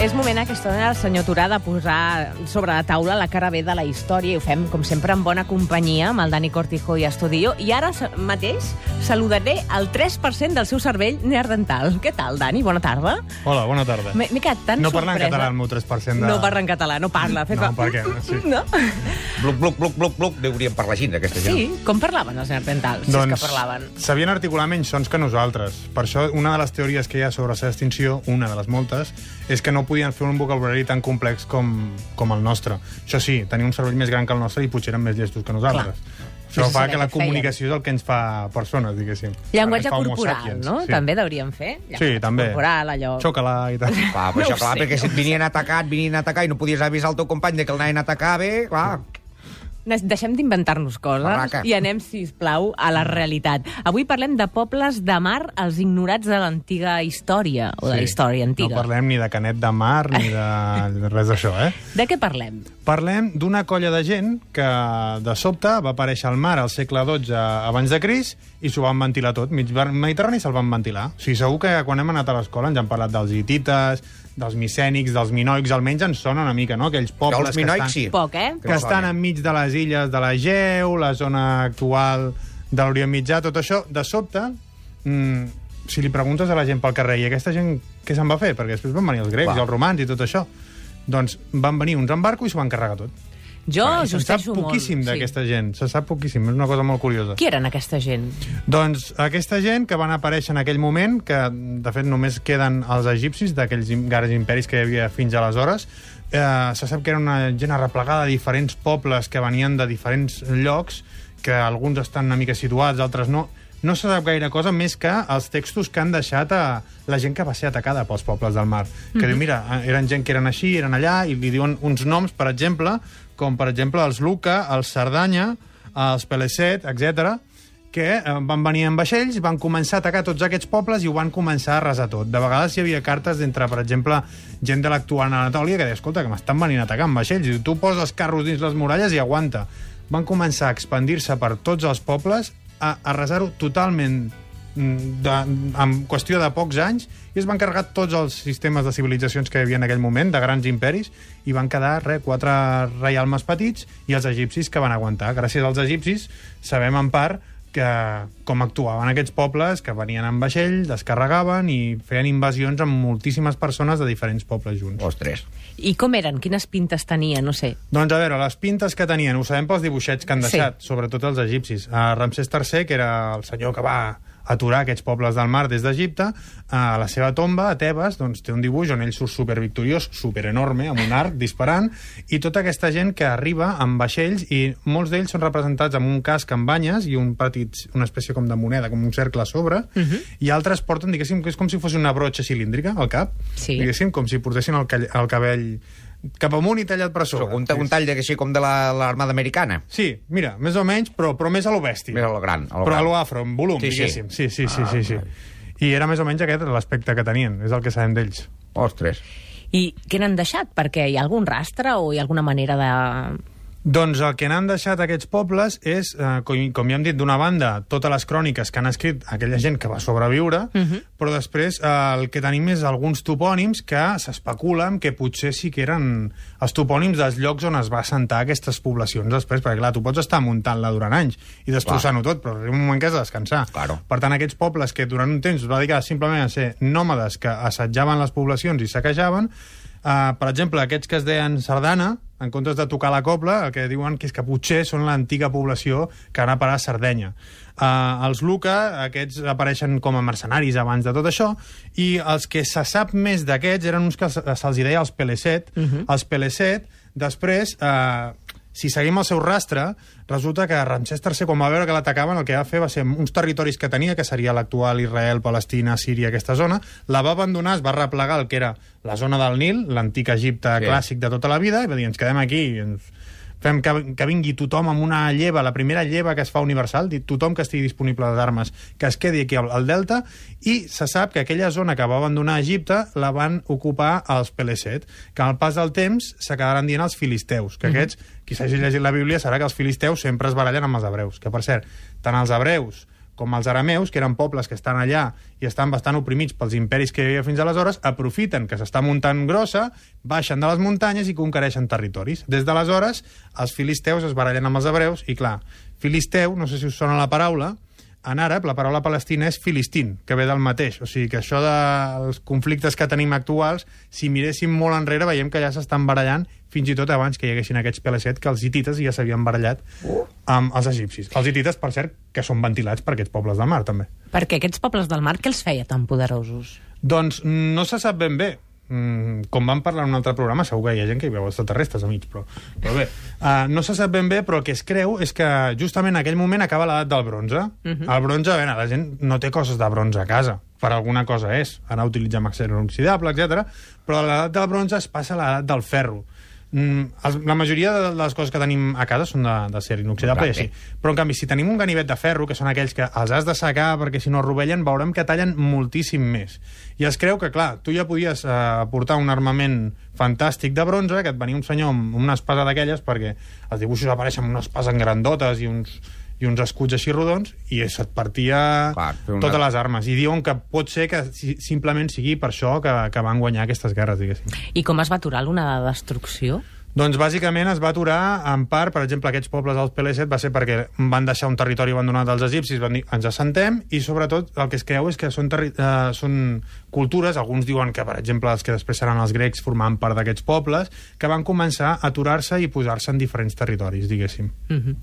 És moment a aquesta hora, senyor Turà, de posar sobre la taula la cara bé de la història i ho fem, com sempre, en bona companyia amb el Dani Cortijo i Estudio. I ara mateix saludaré el 3% del seu cervell neardental. Què tal, Dani? Bona tarda. Hola, bona tarda. M'he quedat tan No parla en sorpresa. català el meu 3% de... No parla en català, no parla. Fet No, per què? Sí. No? Bluc, bluc, bluc, bluc, bluc, deuríem parlar així d'aquesta gent. Sí, com parlaven els neardentals, si doncs, és que parlaven? sabien articular menys sons que nosaltres. Per això, una de les teories que hi ha sobre la seva extinció, una de les moltes, és que no podien fer un vocabulari tan complex com, com el nostre. Això sí, tenien un cervell més gran que el nostre i potser eren més llestos que nosaltres. Això Sense fa que la comunicació és el que ens fa persones, diguéssim. Llenguatge corporal, no? Sí. També hauríem fer. Sí, Llenguatge també. Corporal, allò... Xoca-la i tal. Clar, però No això, clar, sé. perquè si et venien atacat, venien a atacar i no podies avisar el teu company de que el anaven a atacar bé, clar... Deixem d'inventar-nos coses Barraca. i anem, si plau, a la realitat. Avui parlem de pobles de mar, els ignorats de l'antiga història, o de la història antiga. No parlem ni de Canet de Mar ni de res d'això, eh? De què parlem? Parlem d'una colla de gent que, de sobte, va aparèixer al mar al segle XII abans de Cris i s'ho van ventilar tot. Mig Mediterrani se'l van ventilar. O sigui, segur que quan hem anat a l'escola ens han parlat dels hitites, dels micènics, dels minoics, almenys ens sona una mica, no? Aquells pobles els minoics, que estan, sí. Poc, eh? que estan enmig de les illes de l'Egeu, la zona actual de l'Orient Mitjà, tot això, de sobte, mm, si li preguntes a la gent pel carrer, i aquesta gent què se'n va fer? Perquè després van venir els grecs i els romans i tot això. Doncs van venir uns en barco i s'ho van carregar tot. Jo I se'n sap molt. poquíssim d'aquesta gent, se sap poquíssim, és una cosa molt curiosa. Qui eren aquesta gent? Doncs aquesta gent que van aparèixer en aquell moment, que de fet només queden els egipcis d'aquells grans imperis que hi havia fins aleshores, eh, se sap que era una gent arreplegada de diferents pobles que venien de diferents llocs, que alguns estan una mica situats, altres no. No se sap gaire cosa més que els textos que han deixat a la gent que va ser atacada pels pobles del mar. Que diu, mira, eh, eren gent que eren així, eren allà, i li diuen uns noms, per exemple, com per exemple els Luca, els Cerdanya, els Pelesset, etc que eh, van venir en vaixells, van començar a atacar tots aquests pobles i ho van començar a arrasar tot. De vegades hi havia cartes d'entre, per exemple, gent de l'actual Anatòlia que deia, escolta, que m'estan venint a atacar amb vaixells. I tu poses carros dins les muralles i aguanta. Van començar a expandir-se per tots els pobles, a arrasar-ho totalment de, en qüestió de pocs anys i es van carregar tots els sistemes de civilitzacions que hi havia en aquell moment, de grans imperis, i van quedar re, quatre reialmes petits i els egipcis que van aguantar. Gràcies als egipcis sabem en part que com actuaven aquests pobles, que venien en vaixell, descarregaven i feien invasions amb moltíssimes persones de diferents pobles junts. Ostres. I com eren? Quines pintes tenien? No sé. Doncs a veure, les pintes que tenien, ho sabem pels dibuixets que han Sí. deixat, sobretot els egipcis. Uh, Ramsès III, que era el senyor que va aturar aquests pobles del mar des d'Egipte, a la seva tomba, a Tebes, doncs, té un dibuix on ell surt supervictoriós, superenorme, amb un arc disparant, i tota aquesta gent que arriba amb vaixells, i molts d'ells són representats amb un casc amb banyes i un petit, una espècie com de moneda, com un cercle a sobre, uh -huh. i altres porten, diguéssim, que és com si fos una brotxa cilíndrica al cap, Sí. diguéssim, com si portessin el, el cabell cap amunt i tallat per sobre. Un, un tall de, així com de la- l'Armada Americana. Sí, mira, més o menys, però, però més a lo bèstia. Més a lo gran, a lo però gran. a lo afro, en volum, Sí, sí. diguéssim. Sí, sí, sí, Ah, sí, sí. vale. I era més o menys aquest l'aspecte que tenien, és el que sabem d'ells. Ostres. I què n'han deixat? Perquè hi ha algun rastre o hi ha alguna manera de... Doncs el que n'han deixat aquests pobles és, eh, com, com ja hem dit, d'una banda, totes les cròniques que han escrit aquella gent que va sobreviure, uh -huh. però després eh, el que tenim és alguns topònims que s'especulen que potser sí que eren els topònims dels llocs on es va assentar aquestes poblacions després, perquè clar, tu pots estar muntant-la durant anys i destrossant-ho tot, però arriba un moment que has de descansar. Claro. Per tant, aquests pobles que durant un temps es va dedicar simplement a ser nòmades que assetjaven les poblacions i saquejaven, Uh, per exemple, aquests que es deien Sardana, en comptes de tocar la copla, el que diuen que és que potser són l'antiga població que van a parar a Sardenya. Uh, els Luca, aquests apareixen com a mercenaris abans de tot això, i els que se sap més d'aquests eren uns que se- se'ls deia els Pelesset. Uh -huh. Els Pelesset, després, uh, si seguim el seu rastre, resulta que Ramsès III, quan va veure que l'atacaven, el que va fer va ser uns territoris que tenia, que seria l'actual Israel, Palestina, Síria, aquesta zona, la va abandonar, es va replegar el que era la zona del Nil, l'antic Egipte Sí. clàssic de tota la vida, i va dir, ens quedem aquí, ens fem que, que vingui tothom amb una lleva, la primera lleva que es fa universal, tothom que estigui disponible d'armes, que es quedi aquí al, al Delta, i se sap que aquella zona que va abandonar Egipte la van ocupar els Pelesset, que el pas del temps s'acabaran dient els filisteus, que aquests, qui s'hagi llegit la Bíblia, serà que els filisteus sempre es barallen amb els hebreus, que per cert, tant els hebreus com els arameus, que eren pobles que estan allà i estan bastant oprimits pels imperis que hi havia fins aleshores, aprofiten que s'està muntant grossa, baixen de les muntanyes i conquereixen territoris. Des d'aleshores, els filisteus es barallen amb els hebreus i, clar, filisteu, no sé si us sona la paraula, en àrab la paraula palestina és filistín, que ve del mateix. O sigui que això dels conflictes que tenim actuals, si miréssim molt enrere, veiem que ja s'estan barallant fins i tot abans que hi haguessin aquests PL7, que els hitites ja s'havien barallat amb els egipcis. Els hitites, per cert, que són ventilats per aquests pobles del mar, també. Perquè aquests pobles del mar, què els feia tan poderosos? Doncs no se sap ben bé. Mm, com vam parlar en un altre programa, segur que hi ha gent que hi veu extraterrestres amics, però, però bé, uh, no se sap ben bé, però el que es creu és que justament en aquell moment acaba l'edat del bronze. Uh -huh. El bronze, bé, la gent no té coses de bronze a casa, per alguna cosa és. Ara utilitzem acer inoxidable, etc. però l'edat del bronze es passa a l'edat del ferro. Mm, la majoria de les coses que tenim a casa són de, de ser inoxidable i així. Però, en canvi, si tenim un ganivet de ferro, que són aquells que els has de secar perquè si no rovellen, veurem que tallen moltíssim més. I es creu que, clar, tu ja podies eh, portar un armament fantàstic de bronze, que et venia un senyor amb una espasa d'aquelles, perquè els dibuixos apareixen amb unes espases grandotes i uns, i uns escuts així rodons, i se't partia Clar, una- totes les armes. I diuen que pot ser que si, simplement sigui per això que, que van guanyar aquestes guerres, diguéssim. I com es va aturar l'onada de destrucció? Doncs bàsicament es va aturar en part, per exemple, aquests pobles als PL7 va ser perquè van deixar un territori abandonat als egipcis, van dir ens assentem, i sobretot el que es creu és que són, eh, són cultures, alguns diuen que, per exemple, els que després seran els grecs formaven part d'aquests pobles, que van començar a aturar-se i posar-se en diferents territoris, diguéssim. Uh -huh.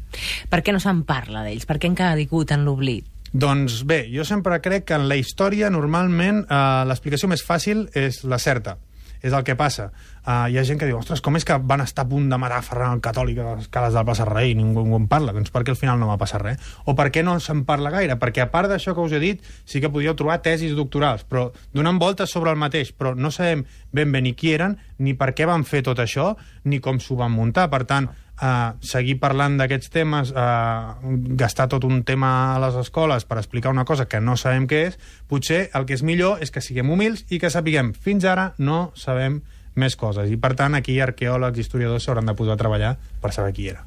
Per què no se'n parla d'ells? Per què han caigut en l'oblit? Doncs bé, jo sempre crec que en la història normalment eh, l'explicació més fàcil és la certa. És el que passa. Uh, hi ha gent que diu, ostres, com és que van estar a punt de matar Ferran el Catòlic a les cales del Plaça Rei i ningú, ningú en parla? Doncs perquè al final no va passar res. O per què no se'n parla gaire? Perquè a part d'això que us he dit, sí que podíeu trobar tesis doctorals, però donant voltes sobre el mateix, però no sabem ben bé ni qui eren, ni per què van fer tot això, ni com s'ho van muntar. Per tant, uh, seguir parlant d'aquests temes, uh, gastar tot un tema a les escoles per explicar una cosa que no sabem què és, potser el que és millor és que siguem humils i que sapiguem, fins ara no sabem més coses. I per tant, aquí arqueòlegs i historiadors s'hauran de posar a treballar per saber qui era.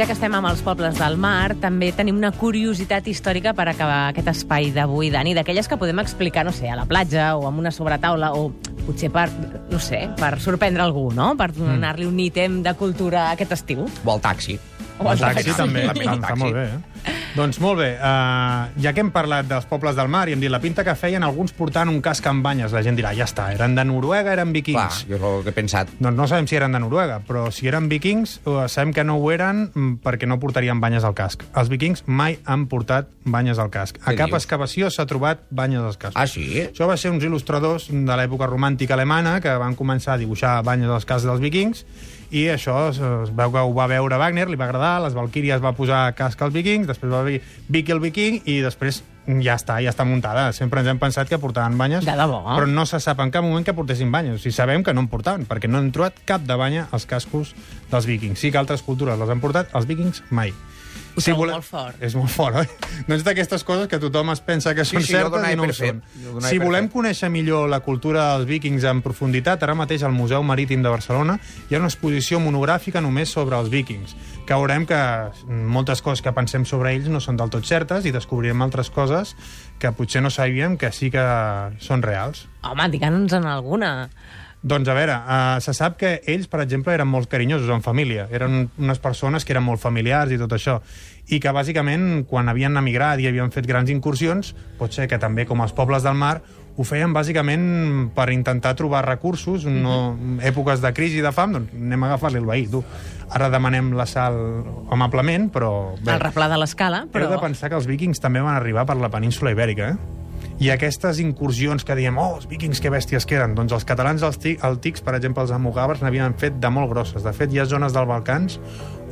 Ja que estem amb els pobles del mar, també tenim una curiositat històrica per acabar aquest espai d'avui, Dani, d'aquelles que podem explicar, no sé, a la platja o amb una sobretaula o potser per, no sé, per sorprendre algú, no? Per donar-li un ítem de cultura aquest estiu. O el taxi. O el taxi taxi. també, També, em el taxi. molt bé, eh? Doncs molt bé, uh, ja que hem parlat dels pobles del mar i hem dit la pinta que feien alguns portant un casc amb banyes, la gent dirà, ja està, eren de Noruega, eren Clar, vikings. jo és el que he pensat. Doncs no sabem si eren de Noruega, però si eren vikings, eh, sabem que no ho eren mm, perquè no portarien banyes al casc. Els vikings mai han portat banyes al casc. A cap dius? excavació s'ha trobat banyes als cascs. Ah, sí? Això va ser uns il·lustradors de l'època romàntica alemana que van començar a dibuixar banyes als cascs dels vikings i això es, es veu que ho va veure Wagner, li va agradar, les Valkyries va posar casc als vikings, després va dir Vicky el viking i després ja està, ja està muntada. Sempre ens hem pensat que portaven banyes, De debò? però no se sap en cap moment que portessin banyes. O sigui, sabem que no en portaven, perquè no hem trobat cap de banya als cascos dels vikings. Sí que altres cultures les han portat, els vikings mai. Ho trobo molt fort. És molt fort, oi? No és d'aquestes coses que tothom es pensa que Sí, són sí, jo certes i no ho són. Si volem fet. conèixer millor la cultura dels vikings en profunditat, ara mateix al Museu Marítim de Barcelona hi ha una exposició monogràfica només sobre els vikings, que veurem que moltes coses que pensem sobre ells no són del tot certes i descobrirem altres coses que potser no sabíem que sí que són reals. Home, digue'ns en alguna. Doncs a veure, uh, se sap que ells, per exemple, eren molt carinyosos en família. Eren unes persones que eren molt familiars i tot això. I que, bàsicament, quan havien emigrat i havien fet grans incursions, pot ser que també, com els pobles del mar, ho feien bàsicament per intentar trobar recursos, no, èpoques de crisi i de fam, doncs anem a agafar-li el veí, tu. Ara demanem la sal amablement, però... Bé, El replà de l'escala, però... Heu de pensar que els vikings també van arribar per la península ibèrica, eh? I aquestes incursions que diem, oh, els vikings, que bèsties que eren, doncs els catalans els ti- altics, per exemple, els almogàvers, n'havien fet de molt grosses. De fet, hi ha zones del Balcans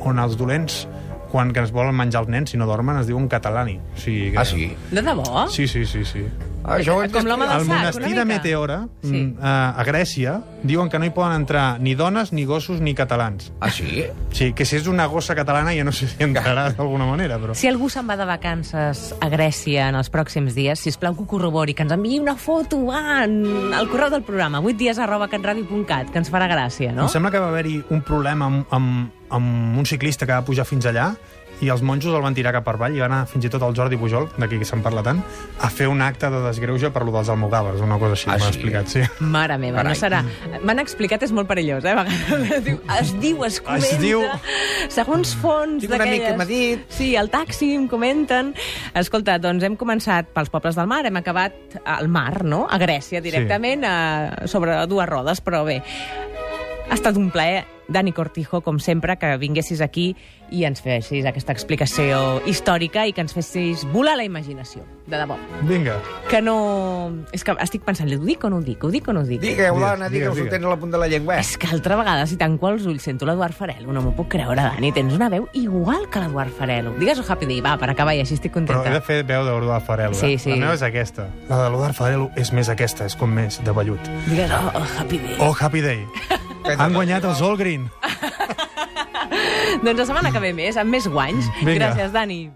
on els dolents, quan que es volen menjar els nens, si no dormen, es diuen catalani. O sigui que... Ah, sí? De debò? Sí, sí, sí, sí. Això ho hem Com l'home Al del sac, monestir una de mica. Meteora, Sí. mm, a, a Grècia, diuen que no hi poden entrar ni dones, ni gossos, ni catalans. Ah, sí? Sí, que si és una gossa catalana ja no sé si entrarà d'alguna manera, però... Si algú se'n va de vacances a Grècia en els pròxims dies, si plau que ho corrobori, que ens enviï una foto va, en el correu del programa, 8 dies arroba catradio.cat, que ens farà gràcia, no? Em sembla que va haver-hi un problema amb, amb, amb un ciclista que va pujar fins allà i els monjos el van tirar cap per avall i va anar fins i tot el Jordi Pujol, d'aquí que se'n parla tant, a fer un acte de desgreuja per lo dels almogàvers, una cosa així, Ah, m'ha sí? explicat, sí. Mare meva, Carai. no serà... M'han explicat, és molt perillós, eh? a vegades. Diu, es diu, es comenta... diu. Segons fons d'aquelles- m'ha dit. Sí, al taxi em comenten. Escolta, doncs hem començat pels pobles del mar, hem acabat al mar, no? A Grècia, directament, a, sobre dues rodes, però bé. Ha estat un plaer, Dani Cortijo, com sempre, que vinguessis aquí i ens fessis aquesta explicació històrica i que ens fessis volar la imaginació, de debò. Vinga. Que no... És que estic pensant, ho dic o no ho dic? Ho dic o no ho dic? Digues, dona, digueu, digues, s'ho digues. tens a la punta de la llengua. És que altra vegada, si tanco els ulls, sento l'Eduard Farelo. No m'ho puc creure, Dani. Tens una veu igual que l'Eduard Farelo. Digues-ho Happy Day, va, per acabar i així estic Però contenta. he de fer veu d'Eduard Farelo. Sí, sí. La meva és aquesta. La de l'Eduard Farelo és més aquesta, és com més de vellut. Digues, oh, oh, Happy Day. Oh, Happy Day. Han guanyat els All Green. Doncs la setmana que ve més, amb més guanys. Vinga. Gràcies, Dani.